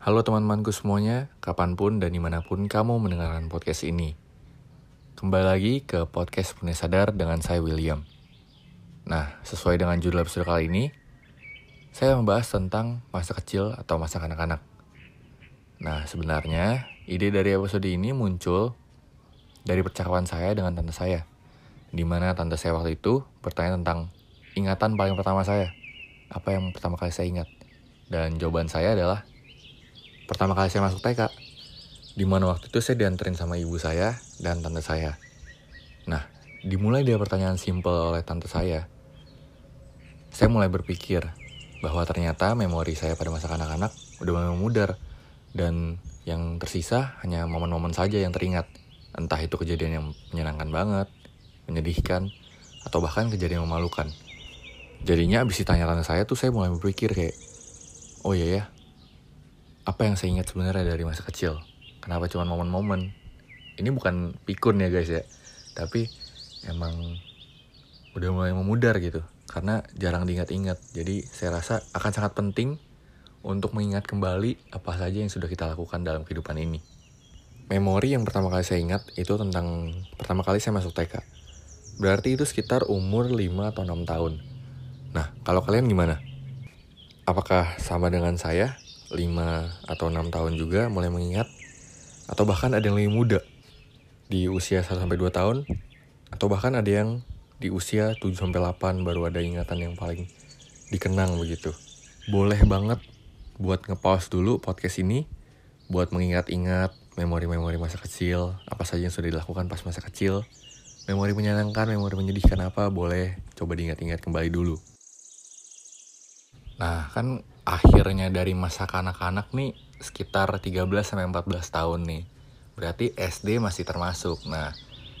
Halo teman-temanku semuanya, kapan pun dan di mana pun kamu mendengarkan podcast ini. Kembali lagi ke podcast Punya Sadar dengan saya William. Nah, sesuai dengan judul episode kali ini, saya membahas tentang masa kecil atau masa kanak-kanak. Nah, sebenarnya ide dari episode ini muncul dari percakapan saya dengan tante saya, di mana tante saya waktu itu bertanya tentang ingatan paling pertama saya. Apa yang pertama kali saya ingat? Dan jawaban saya adalah pertama kali saya masuk TK. Di mana waktu itu saya dianterin sama ibu saya dan tante saya. Nah, dimulai dari pertanyaan simple oleh tante saya. Saya mulai berpikir bahwa ternyata memori saya pada masa kanak-kanak udah memudar. Dan yang tersisa hanya momen-momen saja yang teringat. Entah itu kejadian yang menyenangkan banget, menyedihkan, atau bahkan kejadian memalukan. Jadinya abis ditanya tante saya tuh saya mulai berpikir kayak, oh iya ya, apa yang saya ingat sebenarnya dari masa kecil? Kenapa cuma momen-momen? Ini bukan pikun ya guys ya, tapi emang udah mulai memudar gitu. Karena jarang diingat-ingat. Jadi saya rasa akan sangat penting untuk mengingat kembali apa saja yang sudah kita lakukan dalam kehidupan ini. Memori yang pertama kali saya ingat itu tentang pertama kali saya masuk TK. Berarti itu sekitar umur 5 atau 6 tahun. Nah, kalau kalian gimana? Apakah sama dengan saya 5 atau 6 tahun juga mulai mengingat atau bahkan ada yang lebih muda di usia 1 sampai 2 tahun atau bahkan ada yang di usia 7 sampai 8 baru ada ingatan yang paling dikenang begitu. Boleh banget buat nge-pause dulu podcast ini buat mengingat-ingat memori-memori masa kecil, apa saja yang sudah dilakukan pas masa kecil. Memori menyenangkan, memori menyedihkan apa, boleh coba diingat-ingat kembali dulu. Nah, kan akhirnya dari masa kanak-kanak nih sekitar 13 sampai 14 tahun nih. Berarti SD masih termasuk. Nah,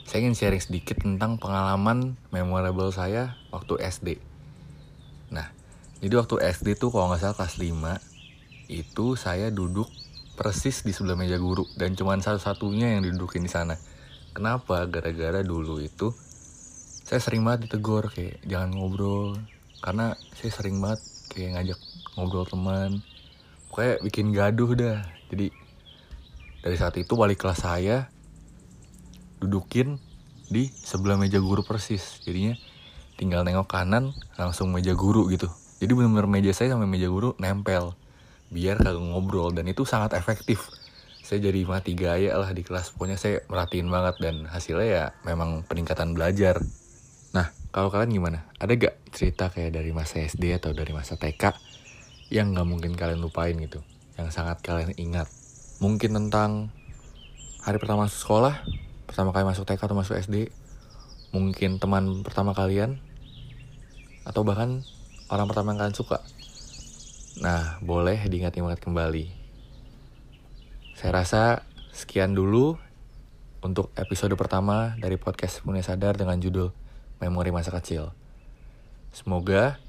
saya ingin sharing sedikit tentang pengalaman memorable saya waktu SD. Nah, jadi waktu SD tuh kalau nggak salah kelas 5, itu saya duduk persis di sebelah meja guru dan cuman satu-satunya yang didudukin di sana. Kenapa? Gara-gara dulu itu saya sering banget ditegur kayak jangan ngobrol karena saya sering banget kayak ngajak ngobrol teman. Pokoknya bikin gaduh dah. Jadi dari saat itu wali kelas saya dudukin di sebelah meja guru persis. Jadinya tinggal nengok kanan langsung meja guru gitu. Jadi bener-bener meja saya sama meja guru nempel biar kagak ngobrol. Dan itu sangat efektif. Saya jadi mati gaya lah di kelas. Pokoknya saya merhatiin banget dan hasilnya ya memang peningkatan belajar. Nah kalau kalian gimana? Ada gak cerita kayak dari masa SD atau dari masa TK yang gak mungkin kalian lupain gitu yang sangat kalian ingat. Mungkin tentang hari pertama masuk sekolah pertama kali masuk TK atau masuk SD mungkin teman pertama kalian atau bahkan orang pertama yang kalian suka. Nah boleh diingat-ingat kembali. Saya rasa sekian dulu untuk episode pertama dari podcast Punya Sadar dengan judul Memori Masa Kecil. Semoga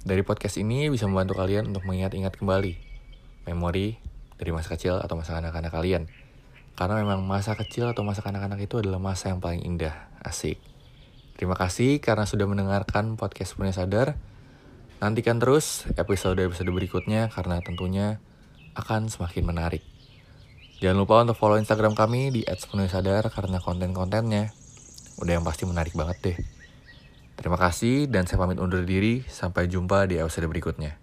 dari podcast ini bisa membantu kalian untuk mengingat-ingat kembali memori dari masa kecil atau masa anak-anak kalian. Karena memang masa kecil atau masa anak-anak itu adalah masa yang paling indah, asik. Terima kasih karena sudah mendengarkan podcast Punya Sadar. Nantikan terus episode-episode berikutnya karena tentunya akan semakin menarik. Jangan lupa untuk follow Instagram kami di @sepenuhsadar karena konten-kontennya udah yang pasti menarik banget deh. Terima kasih dan saya pamit undur diri. Sampai jumpa di episode berikutnya.